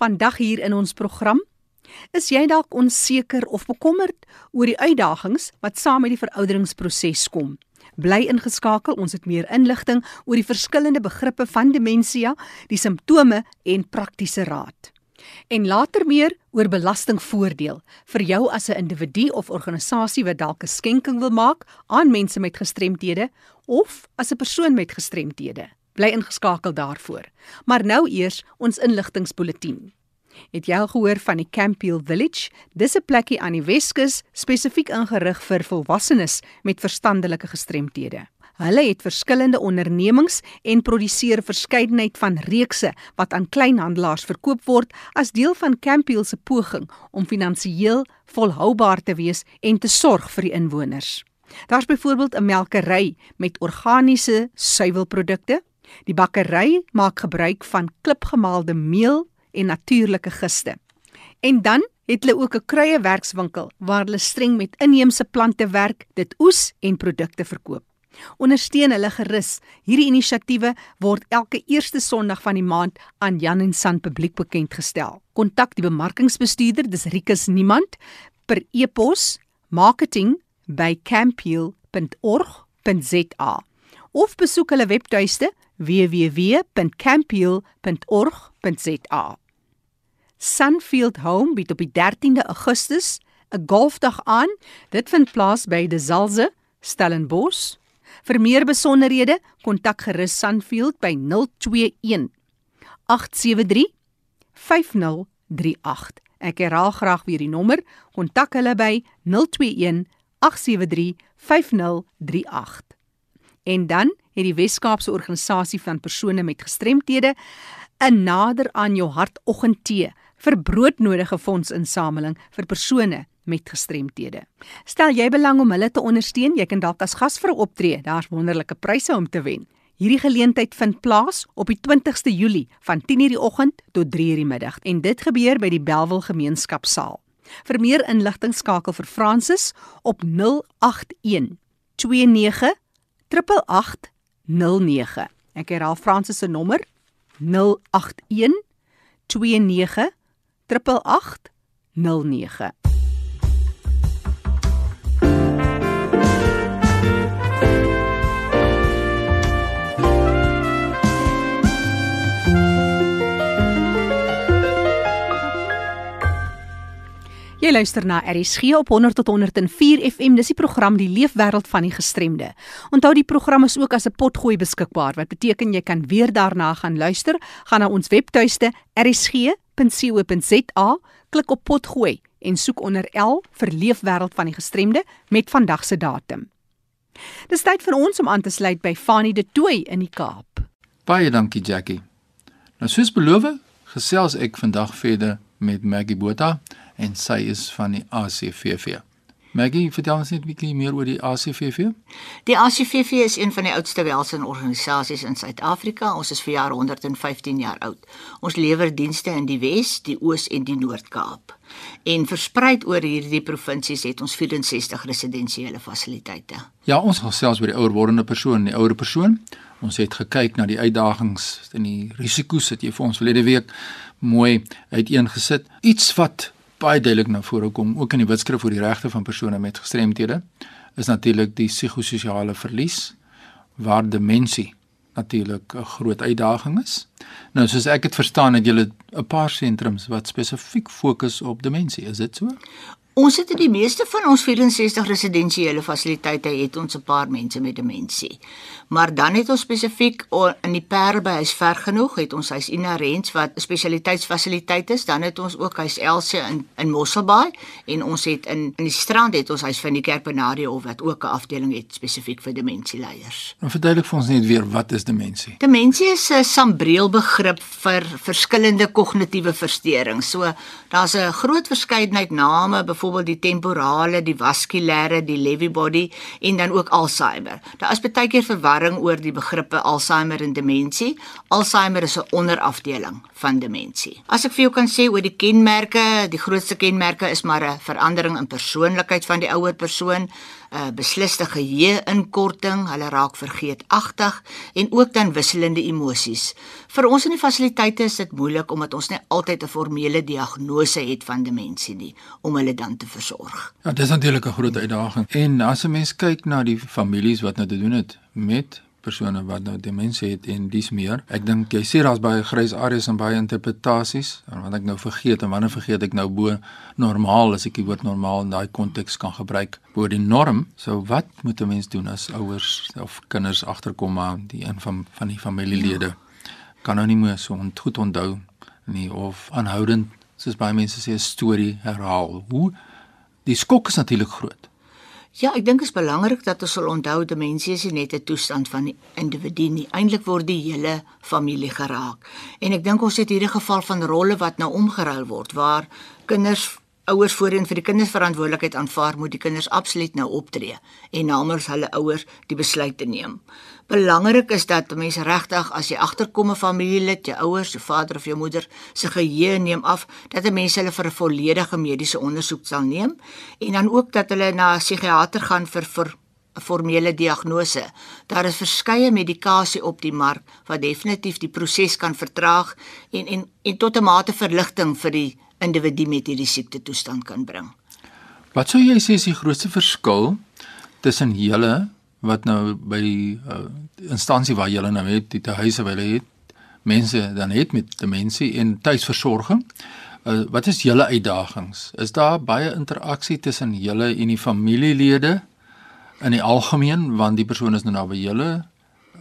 Vandag hier in ons program Is jy dalk onseker of bekommerd oor die uitdagings wat saam met die verouderingsproses kom? Bly ingeskakel, ons het meer inligting oor die verskillende begrippe van demensie, die simptome en praktiese raad. En later meer oor belastingvoordeel vir jou as 'n individu of organisasie wat dalk 'n skenking wil maak aan mense met gestremthede of as 'n persoon met gestremthede. Bly ingeskakel daarvoor. Maar nou eers ons inligtingspulsatie. Het jy al gehoor van die Campiel Village? Dis 'n plekkie aan die Weskus spesifiek ingerig vir volwassenes met verstandelike gestremthede. Hulle het verskillende ondernemings en produseer verskeidenheid van reekse wat aan kleinhandelaars verkoop word as deel van Campiel se poging om finansiëel volhoubaar te wees en te sorg vir die inwoners. Daar's byvoorbeeld 'n melkery met organiese suiwelprodukte. Die bakkery maak gebruik van klipgemaalde meel en natuurlike giste. En dan het hulle ook 'n kruiewerkswinkel waar hulle streng met inheemse plante werk, dit oes en produkte verkoop. Ondersteun hulle gerus. Hierdie inisiatiewe word elke eerste Sondag van die maand aan Jan en San publiek bekend gestel. Kontak die bemarkingsbestuurder, dis Rikus Niemand, per e-pos marketing@campiel.org.za of besoek hulle webtuiste www.campiel.org.za. Sunfield Home bied op die 13de Augustus 'n golfdag aan. Dit vind plaas by De Zalze, Stellenbosch. Vir meer besonderhede, kontak gerus Sunfield by 021 873 5038. Ek herhaal graag weer die nommer. Kontak hulle by 021 873 5038. En dan het die Wes-Kaapse organisasie van persone met gestremthede 'n nader aan jou hartoggend tee vir broodnodige fondsinsameling vir persone met gestremthede. Stel jy belang om hulle te ondersteun, jy kan dalk as gasvrou optree. Daar's wonderlike pryse om te wen. Hierdie geleentheid vind plaas op die 20ste Julie van 10:00 die oggend tot 3:00 die middag en dit gebeur by die Belwel Gemeenskapsaal. Vir meer inligting skakel vir Francis op 081 29 8809. Ek herhaal Francis se nommer 081 29 8809. Jy luister na RSG op 100 tot 104 FM. Dis die program Die Leefwêreld van die Gestremde. Onthou die program is ook as 'n potgooi beskikbaar wat beteken jy kan weer daarna gaan luister. Gaan na ons webtuiste rsg.co.za, klik op potgooi en soek onder L vir Leefwêreld van die Gestremde met vandag se datum. Dis tyd vir ons om aan te sluit by Fanie de Tooi in die Kaap. Baie dankie Jackie. Nou soos beloof, gesels ek vandag verder met Maggie Botha en sy is van die ACVV. Maggie, vertel ons net 'n bietjie meer oor die ACVV. Die ACVV is een van die oudste welsinnorganisasies in Suid-Afrika. Ons is vir jaar 115 jaar oud. Ons lewer dienste in die Wes, die Oos en die Noord-Kaap. En verspreid oor hierdie provinsies het ons 64 residensiële fasiliteite. Ja, ons gaan selfs oor die ouer wordende persoon, die ouer persoon. Ons het gekyk na die uitdagings en die risiko's wat jy vir ons verlede week mooi uiteengesit. Iets wat baie duidelik na vore kom ook in die wetskrif oor die regte van persone met gestremthede is natuurlik die psigososiale verlies waar demensie natuurlik 'n groot uitdaging is. Nou soos ek dit verstaan het julle 'n paar sentrums wat spesifiek fokus op demensie, is dit so? Ons het in die meeste van ons 64 residensiële fasiliteite het ons 'n paar mense met demensie. Maar dan het ons spesifiek in die Parel by huis ver genoeg het ons huis inherent wat spesialiteitsfasiliteite is. Dan het ons ook huis Elsie in in Mosselbaai en ons het in in die strand het ons huis van die Kerpenarie of wat ook 'n afdeling het spesifiek vir demensieleiders. Nou verduidelik vir ons net weer wat is demensie? Demensie is 'n sambreel begrip vir verskillende kognitiewe versteurings. So daar's 'n groot verskeidenheid name byvoorbeeld die temporale, die vaskulêre, die Lewy body en dan ook Alzheimer. Daar is baie keer verwarring oor die begrippe Alzheimer en demensie. Alzheimer is 'n onderafdeling van demensie. As ek vir jou kan sê oor die kenmerke, die grootste kenmerke is maar 'n verandering in persoonlikheid van die ouer persoon. Uh, besliste geheue-inkorting, hulle raak vergeetagtig en ook dan wisselende emosies. Vir ons in die fasiliteite is dit moeilik omdat ons nie altyd 'n formele diagnose het van demensie nie om hulle dan te versorg. Ja, dis natuurlik 'n groot uitdaging. En as 'n mens kyk na die families wat nou te doen het met persone wat nou demensie het en dis meer. Ek dink jy sê daar's baie grys areas en baie interpretasies en wat ek nou vergeet en wanneer vergeet ek nou bo normaal as ek die woord normaal in daai konteks kan gebruik bo die norm. So wat moet 'n mens doen as ouers of kinders agterkom maar die een van van die familielede ja. kan nou nie meer so goed onthou nie of aanhoudend soos baie mense sê 'n storie herhaal. Hoe die skok is natuurlik groot. Ja, ek dink dit is belangrik dat ons sal onthou demensie is net 'n toestand van die individu nie, eintlik word die hele familie geraak. En ek dink ons het hierdie geval van rolle wat nou omgeruil word waar kinders ouers voorheen vir die kinders verantwoordelikheid aanvaar, moet die kinders absoluut nou optree en namens hulle ouers die besluit te neem. Belangrik is dat mense regtig as jy agterkom 'n familielid, jou ouers, jou vader of jou moeder se geheue neem af, dat 'n mens hulle vir 'n volledige mediese ondersoek sal neem en dan ook dat hulle na 'n psigiater gaan vir vir 'n formele diagnose. Daar is verskeie medikasie op die mark wat definitief die proses kan vertraag en en en tot 'n mate verligting vir die individu met hierdie siekte toestand kan bring. Wat sou jy sê is die grootste verskil tussen julle wat nou by die uh, instansie waar julle nou het, die huise waar julle het, mense dan het met demensie en tuisversorging? Uh, wat is julle uitdagings? Is daar baie interaksie tussen julle en die familielede in die algemeen want die persoon is nou nou by julle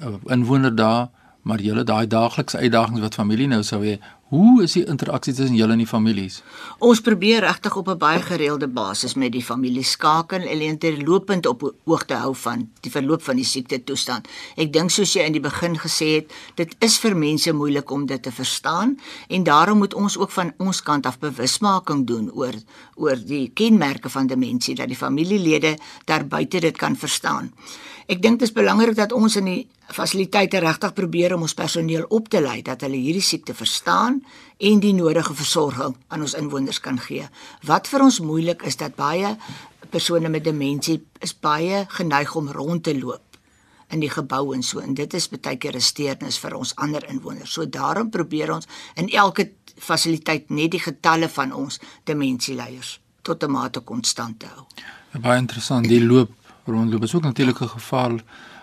uh, inwoner daar maar julle daai daaglikse uitdagings wat familie nou sou hê, hoe is die interaksie tussen julle en die families? Ons probeer regtig op 'n baie gereelde basis met die familie skakel en interlopend op hoogte hou van die verloop van die siekte toestand. Ek dink soos jy in die begin gesê het, dit is vir mense moeilik om dit te verstaan en daarom moet ons ook van ons kant af bewusmaking doen oor oor die kenmerke van demensie dat die familielede daar buite dit kan verstaan. Ek dink dit is belangrik dat ons in die fasiliteite regtig probeer om ons personeel op te lei dat hulle hierdie siekte verstaan en die nodige versorging aan ons inwoners kan gee. Wat vir ons moeilik is dat baie persone met demensie is baie geneig om rond te loop in die gebou en so en dit is baie keer 'n steurnis vir ons ander inwoners. So daarom probeer ons in elke fasiliteit net die getalle van ons demensieleiers tot 'n mate konstant hou. Baie interessant, die loop rondloop is ook natuurlik 'n geval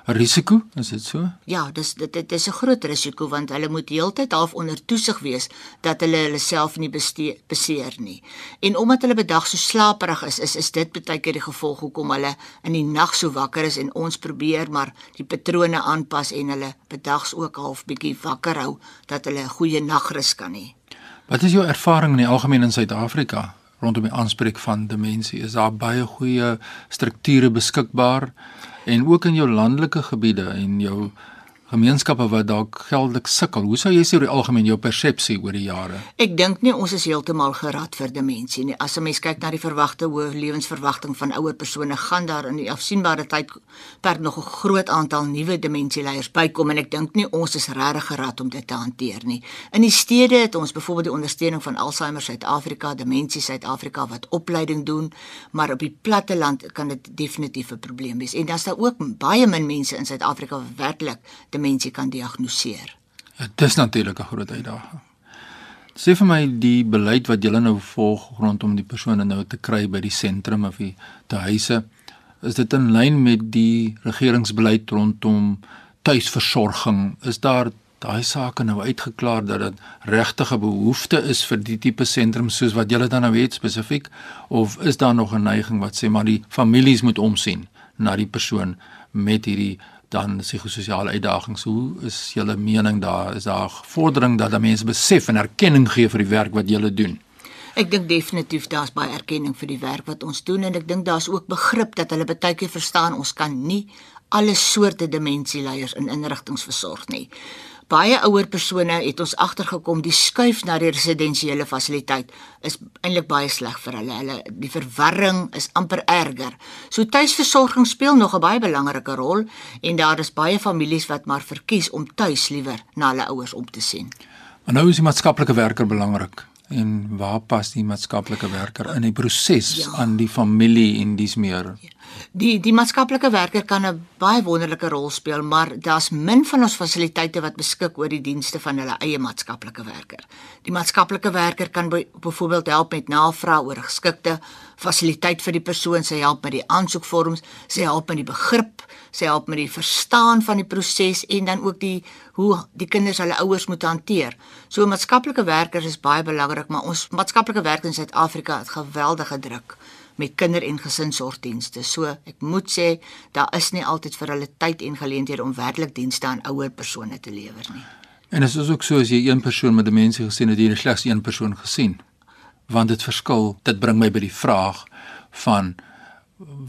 risiko, is dit so? Ja, dis dit dit is 'n groot risiko want hulle moet heeltyd half onder toesig wees dat hulle hulle self nie bestee, beseer nie. En omdat hulle bedag so slaperig is, is is dit baie keer die gevolg hoekom hulle in die nag so wakker is en ons probeer maar die patrone aanpas en hulle bedags ook half bietjie wakker hou dat hulle 'n goeie nagrus kan hê. Wat is jou ervaring in die algemeen in Suid-Afrika? Rondom die aanspreek van demensie is daar baie goeie strukture beskikbaar en ook in jou landelike gebiede en jou gemeenskappe wat dalk geldelik sukkel. Hoe sou jy sê oor die algemeen jou persepsie oor die jare? Ek dink nie ons is heeltemal gerad vir demensie nie. As 'n mens kyk na die verwagte hoë lewensverwagting van ouer persone, gaan daar in die afsienbare tyd per nog 'n groot aantal nuwe demensieleiers bykom en ek dink nie ons is regtig gerad om dit te hanteer nie. In die stede het ons byvoorbeeld die ondersteuning van Alzheimer Suid-Afrika, Demensie Suid-Afrika wat opleiding doen, maar op die platte land kan dit definitief 'n probleem wees. En dan's daar ook baie min mense in Suid-Afrika wat werklik demensie kan diagnoseer. Dit is natuurlik 'n groot uitdaging. Sê vir my die beleid wat julle nou volg rondom die persone nou te kry by die sentrum of die te huise, is dit in lyn met die regeringsbeleid rondom tuisversorging? Is daar daai sake nou uitgeklaar dat dit regtig 'n behoefte is vir die tipe sentrum soos wat julle dan nou het spesifiek of is daar nog 'n neiging wat sê maar die families moet omsien na die persoon met hierdie dan psigososiale uitdagings. Hoe is julle mening daar? Is daar vordering dat mense besef en erkenning gee vir die werk wat julle doen? Ek dink definitief daar's baie erkenning vir die werk wat ons doen en ek dink daar's ook begrip dat hulle baie keer verstaan ons kan nie alle soorte demensieleiers in inrigtinge versorg nie baie ouer persone het ons agtergekom die skuif na die residensiële fasiliteit is eintlik baie sleg vir hulle. Hulle die verwarring is amper erger. So tuisversorging speel nog 'n baie belangrike rol en daar is baie families wat maar verkies om tuis liewer na hulle ouers op te sien. Maar nou is die maatskaplike werker belangrik. En waar pas die maatskaplike werker in die proses ja. aan die familie en dis meer? Ja. Die die maatskaplike werker kan 'n baie wonderlike rol speel, maar daar's min van ons fasiliteite wat beskik oor die dienste van hulle eie maatskaplike werker. Die maatskaplike werker kan byvoorbeeld help met navraag oor geskikte fasiliteit vir die persoon, sy help met die aansoekvorms, sy help met die begrip, sy help met die verstaan van die proses en dan ook die hoe die kinders hulle ouers moet hanteer. So maatskaplike werkers is baie belangrik, maar ons maatskaplike werkers in Suid-Afrika het geweldige druk met kinder- en gesinsorgdienste. So ek moet sê daar is nie altyd vir hulle tyd en geleenthede om werklik dienste aan ouer persone te lewer nie. En dit is ook so as jy een persoon met demensie gesien het, jy het slegs een persoon gesien. Want dit verskil. Dit bring my by die vraag van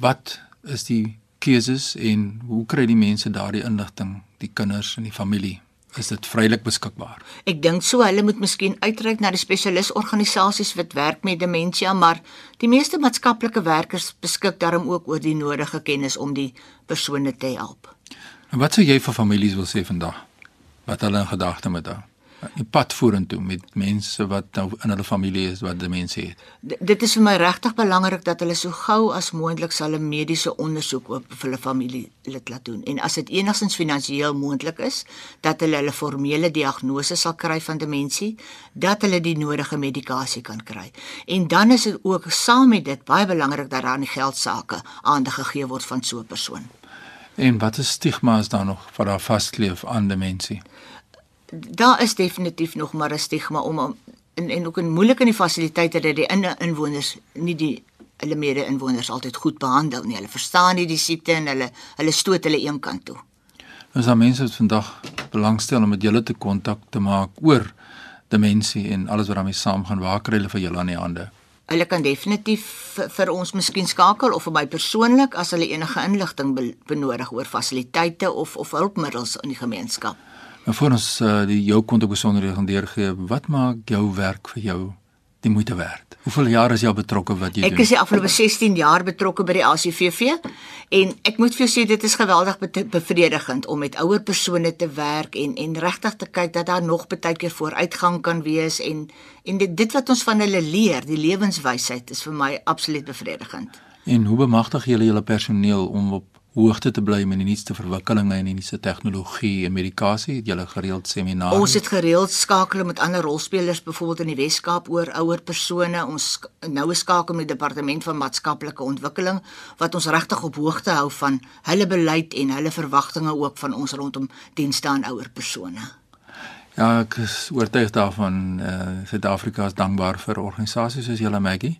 wat is die keuses en hoe kry die mense daardie inligting, die kinders en die familie? is dit vrylik beskikbaar. Ek dink so hulle moet miskien uitreik na die spesialisorganisasies wat werk met demensie, maar die meeste maatskaplike werkers beskik daarom ook oor die nodige kennis om die persone te help. En wat sou jy vir families wil sê vandag? Wat hulle in gedagte moet hou? 'n pad vorentoe met mense wat nou in hulle familie is wat demensie het. D dit is vir my regtig belangrik dat hulle so gou as moontlik sal 'n mediese ondersoek op vir hulle familie lid laat doen en as dit enigstens finansiëel moontlik is dat hulle hulle formele diagnose sal kry van demensie, dat hulle die nodige medikasie kan kry. En dan is dit ook saam met dit baie belangrik dat daar aan die geldsaake aandag gegee word van so 'n persoon. En wat is stigma is daar nog vir daar vaskleef aan demensie? Daar is definitief nog maar 'n stigma om en en ook in moeilike in die fasiliteite dat die in, inwoners nie die hulle mede inwoners altyd goed behandel nie. Hulle verstaan nie die siekte en hulle hulle stoot hulle een kant toe. Ons het mense wat vandag belangstel om met julle te kontak te maak oor demensie en alles wat daarmee saamgaan. Waar kry hulle vir julle aan die hande? Hulle kan definitief vir ons miskien skakel of vir my persoonlik as hulle enige inligting benodig oor fasiliteite of of hulpmiddels in die gemeenskap. En voor ons uh, die jou kontak besonderhede gaan deurgee, wat maak jou werk vir jou die moeite werd? Hoeveel jaar is jy betrokke wat jy ek doen? Ek is die afgelope 16 jaar betrokke by die ACVV en ek moet vir jou sê dit is geweldig bevredigend om met ouer persone te werk en en regtig te kyk dat daar nog baie keer vooruitgang kan wees en en dit dit wat ons van hulle leer, die lewenswysheid is vir my absoluut bevredigend. En hoe bemagtig julle julle personeel om op hoogte te bly met die nuutste verwikkelinge en die nuutste tegnologie en medikasie? Het julle gereeld seminare? Ons het gereeld skakel met ander rolspelers byvoorbeeld in die Wes-Kaap oor ouer persone. Ons noue skakel met die departement van maatskaplike ontwikkeling wat ons regtig op hoogte hou van hulle beleid en hulle verwagtinge ook van ons rondom dienste aan ouer persone. Ja, ek is oortuig daarvan eh uh, Suid-Afrika is dankbaar vir organisasies soos julle Maggie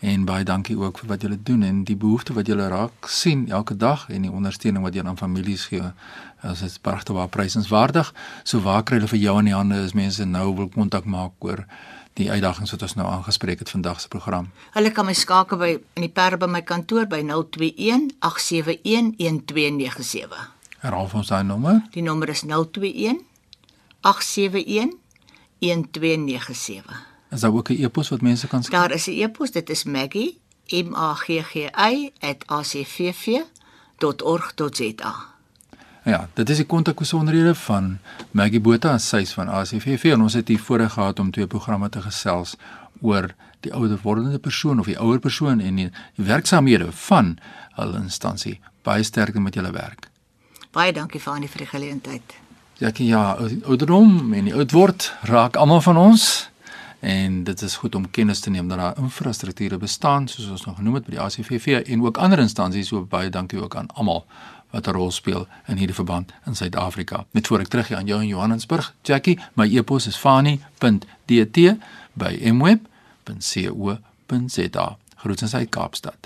en baie dankie ook vir wat julle doen en die behoefte wat julle raak sien elke dag en die ondersteuning wat julle aan families gee. As dit pragtig waar prysenswaardig. So waar kry hulle vir jou in die hande as mense nou wil kontak maak oor die uitdagings wat ons nou aangespreek het vandag se program. Hulle kan my skakel by in die per by my kantoor by 021 871 1297. Herhaal ons daai nommer. Die nommer is 021 871 1297. Is daar ook 'n e-pos wat mense kan skryf? Daar is 'n e-pos, dit is Maggie M A G G I @acvv.org.za. Ja, dit is die kontakbesonderhede van Maggie Botha, sy is van ACVV en ons het hier voorheen gehad om twee programme te gesels oor die ouer wordende persoon of die ouer persoon en die, die werksamehede van hulle instansie. Baie sterkte met julle werk. Baie dankie vir aan die geleentheid. Jackie, ja, ouderdom en die oud word raak almal van ons en dit is goed om kennis te neem dat daar infrastrukture bestaan soos ons nog genoem het by die ACVV en ook ander instansies so baie dankie ook aan almal wat 'n rol speel in hierdie verband in Suid-Afrika. Net voor ek teruggaan aan jou in Johannesburg, Jackie, my e-pos is fani.dt@mweb.co.za. Groetens uit Kaapstad.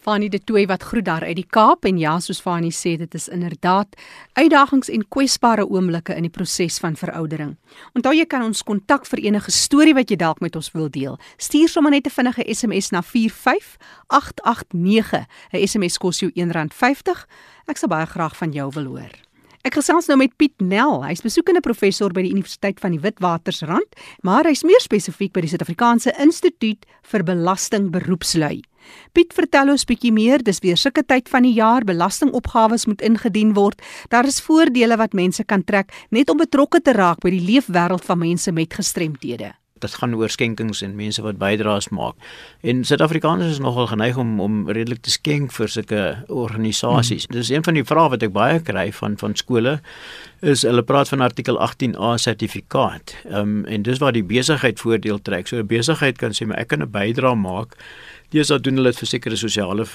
Fanie de Tooi wat groet daar uit die Kaap en ja soos Fanie sê dit is inderdaad uitdagings en kwesbare oomblikke in die proses van veroudering. Onthou jy kan ons kontak vir enige storie wat jy dalk met ons wil deel. Stuur sommer net 'n vinnige SMS na 45889. 'n SMS kos jou R1.50. Ek sal baie graag van jou wil hoor. Ek gesels nou met Piet Nel. Hy's besoekende professor by die Universiteit van die Witwatersrand, maar hy's meer spesifiek by die Suid-Afrikaanse Instituut vir Belasting Beroepslui. Piet vertel ons bietjie meer, dis weer sulke tyd van die jaar, belastingopgawes moet ingedien word. Daar is voordele wat mense kan trek net om betrokke te raak by die leefwêreld van mense met gestremthede. Dit gaan oor skenkings en mense wat bydraes maak. En Suid-Afrikaners is nogal geneig om om redelik te skenk vir sulke organisasies. Hmm. Dis een van die vrae wat ek baie kry van van skole is hulle praat van artikel 18A sertifikaat. Ehm um, en dis waar die besigheid voordeel trek. So 'n besigheid kan sê maar ek kan 'n bydrae maak Dis dan doen hulle dit vir sekere sosiale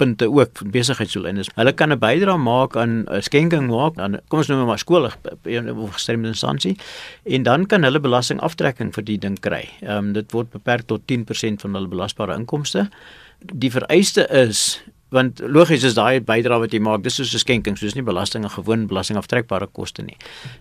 punte ook besigheidsdoeleindes. Hulle kan 'n bydrae maak aan 'n skenking maak aan kom ons noem maar skool of gestremde instansie en dan kan hulle belastingaftrekking vir die ding kry. Ehm um, dit word beperk tot 10% van hulle belasbare inkomste. Die vereiste is want logies is daai bydrae wat jy maak dis soos 'n skenking soos nie belasting en gewoon belasting aftrekbare koste nie.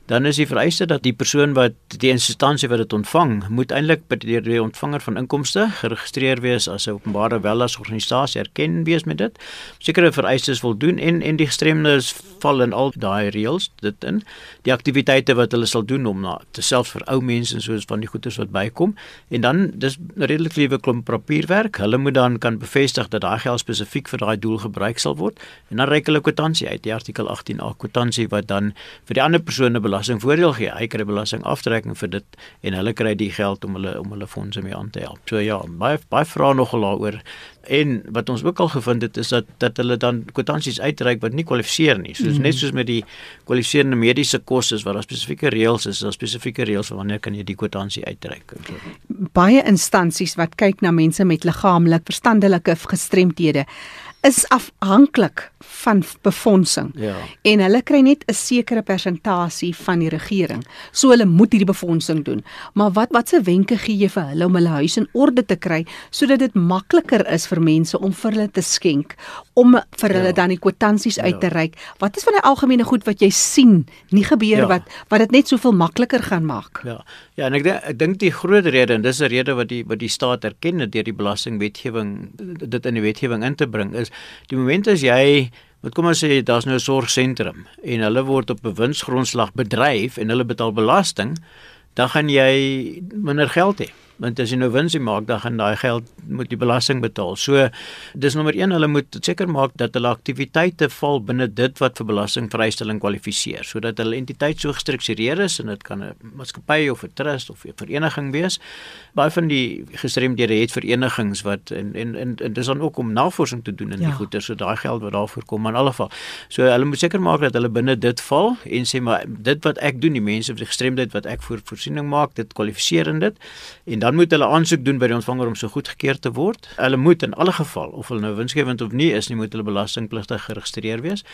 Dan is die vereiste dat die persoon wat die instansie wat dit ontvang moet eintlik by die, ontvanger van inkomste geregistreer wees as 'n openbare wellesorganisasie erken wees met dit. Sekere vereistes voldoen en en die gestremdes val in al daai reëls dit in. Die aktiwiteite wat hulle sal doen om na te selfs vir ou mense en soos van die goederes wat bykom. En dan dis redelik liewe klomp papierwerk. Hulle moet dan kan bevestig dat daai geld spesifiek vir daai doel gebruik sal word. En dan reik hulle kwitansie uit die artikel 18A kwitansie wat dan vir die ander persone belastingvoordeel gee. Hy kry belastingaftrekking vir dit en hulle kry die geld om hulle om hulle fondse mee aan te help. So ja baie baie vrae nogal daaroor. En wat ons ook al gevind het is dat dat hulle dan kwitansies uitreik wat nie kwalifiseer nie. Soos mm. net soos met die kwalifiserende mediese kostes waar daar spesifieke reëls is daar spesifieke reëls wanneer kan jy die kwitansie uitreik baie instansies wat kyk na mense met liggaamlik verstandelike gestremthede is afhanklik van befondsing. Ja. En hulle kry net 'n sekere persentasie van die regering. So hulle moet hierdie befondsing doen. Maar wat watse wenke gee jy vir hulle om hulle huis in orde te kry sodat dit makliker is vir mense om vir hulle te skenk, om vir hulle ja. dan die kwitansies ja. uit te reik? Wat is van die algemene goed wat jy sien nie gebeur ja. wat wat dit net soveel makliker gaan maak? Ja. Ja, en ek dink ek dink die groot rede en dis 'n rede wat die wat die staat erken deur die belastingwetgewing dit in die wetgewing in te bring is die oomblik as jy wat kom ons sê daar's nou 'n sorgsentrum en hulle word op 'n winsgrondslag bedryf en hulle betaal belasting, dan gaan jy minder geld hê want as jy nou winsie maak dan gaan daai geld moet die belasting betaal. So dis nommer 1 hulle moet seker maak dat hulle aktiwiteite val binne dit wat vir belastingvrystelling kwalifiseer sodat hulle entiteit so gestruktureer is en dit kan 'n maatskappy of 'n trust of 'n vereniging wees. Baie van die gestremdhede het verenigings wat en en en, en dis dan ook om navorsing te doen in ja. die goeder so daai geld wat daarvoor kom in alle geval. So hulle moet seker maak dat hulle binne dit val en sê maar dit wat ek doen die mense met gestremdheid wat ek vir voorsiening maak dit kwalifiseer in dit en dan moet hulle aansoek doen by die ontvanger om so goedgekeur te word. Hulle moet in alle geval of hulle nou winsgewend of nie is nie, moet hulle belastingpligtig geregistreer wees.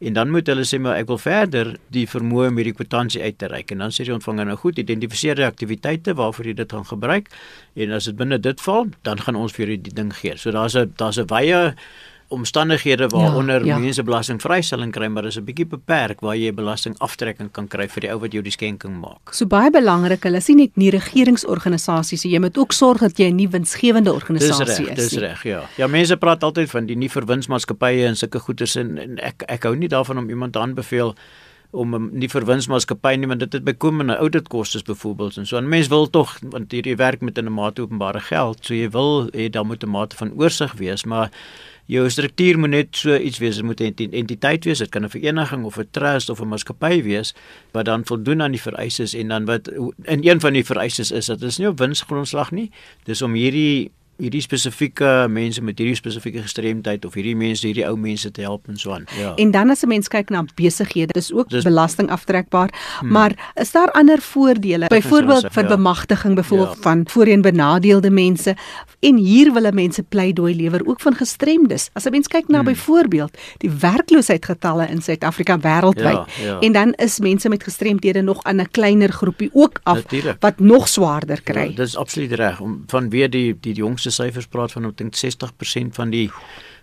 En dan moet hulle sê maar ek wil verder die vermoë om hierdie kwitansie uit te reik. En dan sê die ontvanger nou goed, identifiseer die aktiwiteite waarvoor jy dit gaan gebruik en as dit binne dit val, dan gaan ons vir julle die ding gee. So daar's 'n daar's 'n wye omstandighede waaronder ja, ja. mense belastingvrystelling kry, maar dis 'n bietjie beperk waar jy belastingaftrekking kan kry vir die ou wat jou die skenking maak. So baie belangrik, hulle sien net nie regeringsorganisasies, jy moet ook sorg dat jy 'n nie winsgewende organisasie is. Dis reg, ja. Ja, mense praat altyd van die nie verwinsmaatskappye en sulke goederes en, en ek ek hou nie daarvan om iemand aanbeveel om nie vir winsmaatskappy nie want dit het bykomende auditkostes byvoorbeeld en so en mense wil tog want hierdie werk met 'n mate openbare geld so jy wil hê daar moet 'n mate van oorsig wees maar jou struktuur moet net so iets wees, dit moet 'n entiteit wees, dit kan 'n vereniging of 'n trust of 'n maatskappy wees wat dan voldoen aan die vereistes en dan wat in een van die vereistes is dat dit is nie op winsgrondslag nie, dis om hierdie hierdie spesifieke mense met hierdie spesifieke gestremdheid of hierdie mense hierdie ou mense te help en so aan. Ja. En dan as 'n mens kyk na besighede, dis ook dis, belasting aftrekbaar, hmm. maar is daar ander voordele? Byvoorbeeld vir ja. bemagtiging byvoorbeeld ja. van voorheen benadeelde mense en hier wil mense pleidooi lewer ook van gestremdes. As 'n mens kyk na hmm. byvoorbeeld die werkloosheidsgetalle in Suid-Afrika wêreldwyd ja, ja. en dan is mense met gestremdhede nog aan 'n kleiner groepie ook af Natuurlijk. wat nog swaarder kry. Ja, dis absoluut reg om van weer die die jongste syfers praat van omtrent 60% van die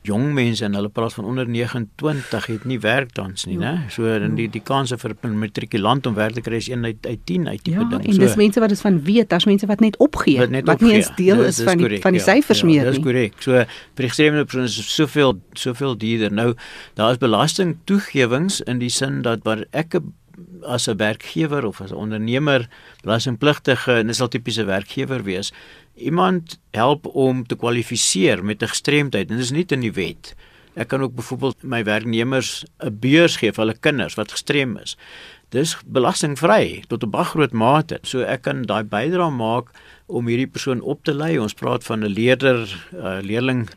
jong mense en hulle praat van onder 29 het nie werk tans nie, né? So dan die die kanse vir 'n matrikulant om werk te kry is 1 uit uit 10 uit tipe ja, ding. En so, dis mense wat dit van weet, daar's mense wat net opgee, wat, net wat opgee. nie eens deel is, is van die correct, van die ja, syfers ja, meer nie. Dis korrek. So vir die gestremde persone is soveel soveel duurder. Nou daar is belasting toegewings in die sin dat waar ek 'n as 'n werkgewer of as 'n ondernemer belastingpligtige en dis al tipiese werkgewer wees iemand help om te kwalifiseer met 'n gestremdheid en dit is nie in die wet. Ek kan ook byvoorbeeld my werknemers 'n beurs gee vir hulle kinders wat gestrem is. Dis belastingvry tot 'n baie groot mate. So ek kan daai bydrae maak om hierdie persoon op te lei. Ons praat van 'n leerder leerling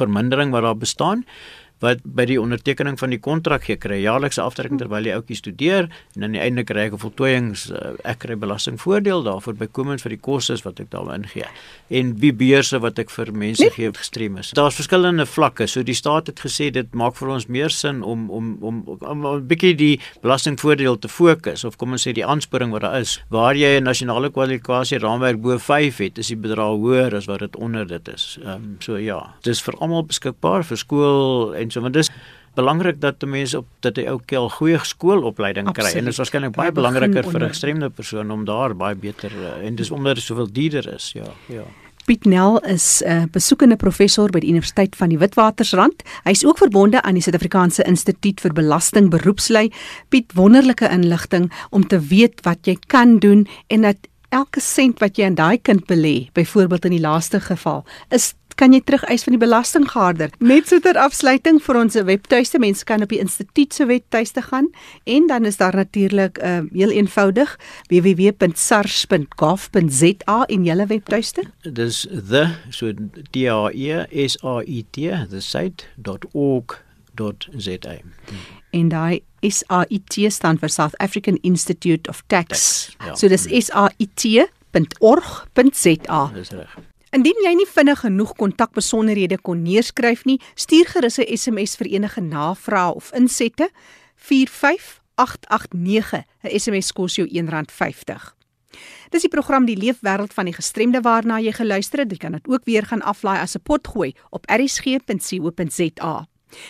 vermindering wat daar bestaan wat by die ondertekening van die kontrak gee kry jaarlikse aftrekking terwyl die ouetjie studeer en aan die einde kry ek 'n voltooiings uh, ek kry belastingvoordeel daarvoor bykomend vir die kostes wat ek daarin gee en die beurse wat ek vir mense nee. gee gestreem is. Daar's verskillende vlakke. So die staat het gesê dit maak vir ons meer sin om om om om 'n bietjie die belastingvoordeel te fokus of kom ons sê die aansporing wat daar is. Waar jy 'n nasionale kwalifikasie raamwerk bo 5 het, is die bedrag hoër as wat dit onder dit is. Ehm um, so ja, dis vir almal beskikbaar vir skool en so want dis belangrik dat mense op dat hy ook 'n goeie skoolopleiding kry en dit is waarskynlik baie belangriker vir 'n gestremde persoon om daar baie beter eh, en dis omdat dit soveel duurder is ja ja Piet Nel is 'n uh, besoekende professor by die Universiteit van die Witwatersrand. Hy is ook verbonde aan die Suid-Afrikaanse Instituut vir Belasting Beroepslei. Piet, wonderlike inligting om te weet wat jy kan doen en dat elke sent wat jy in daai kind belê, byvoorbeeld in die laaste geval, is kan jy terugeis van die belastinggaarder. Net so ter afsluiting vir ons webtuiste, mense kan op die instituut se webtuiste gaan en dan is daar natuurlik uh, heel eenvoudig www.sars.gov.za in julle webtuiste. Dis the so d a e s a i t the site.org.za. En daai S A I T staan vir South African Institute of Tax. Tax ja. So dis S A I T.org.za. Dis reg. Indien jy nie vinnig genoeg kontakbesonderhede kon neerskryf nie, stuur gerus 'n SMS vir enige navrae of insette 45889. 'n SMS kos jou R1.50. Dis die program Die Leefwêreld van die Gestremde waarna jy geluister het. Jy kan dit ook weer gaan aflaai as 'n potgooi op erisg.co.za.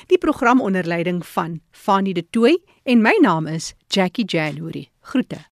Die program onder leiding van Fanie De Tooy en my naam is Jackie January. Groete.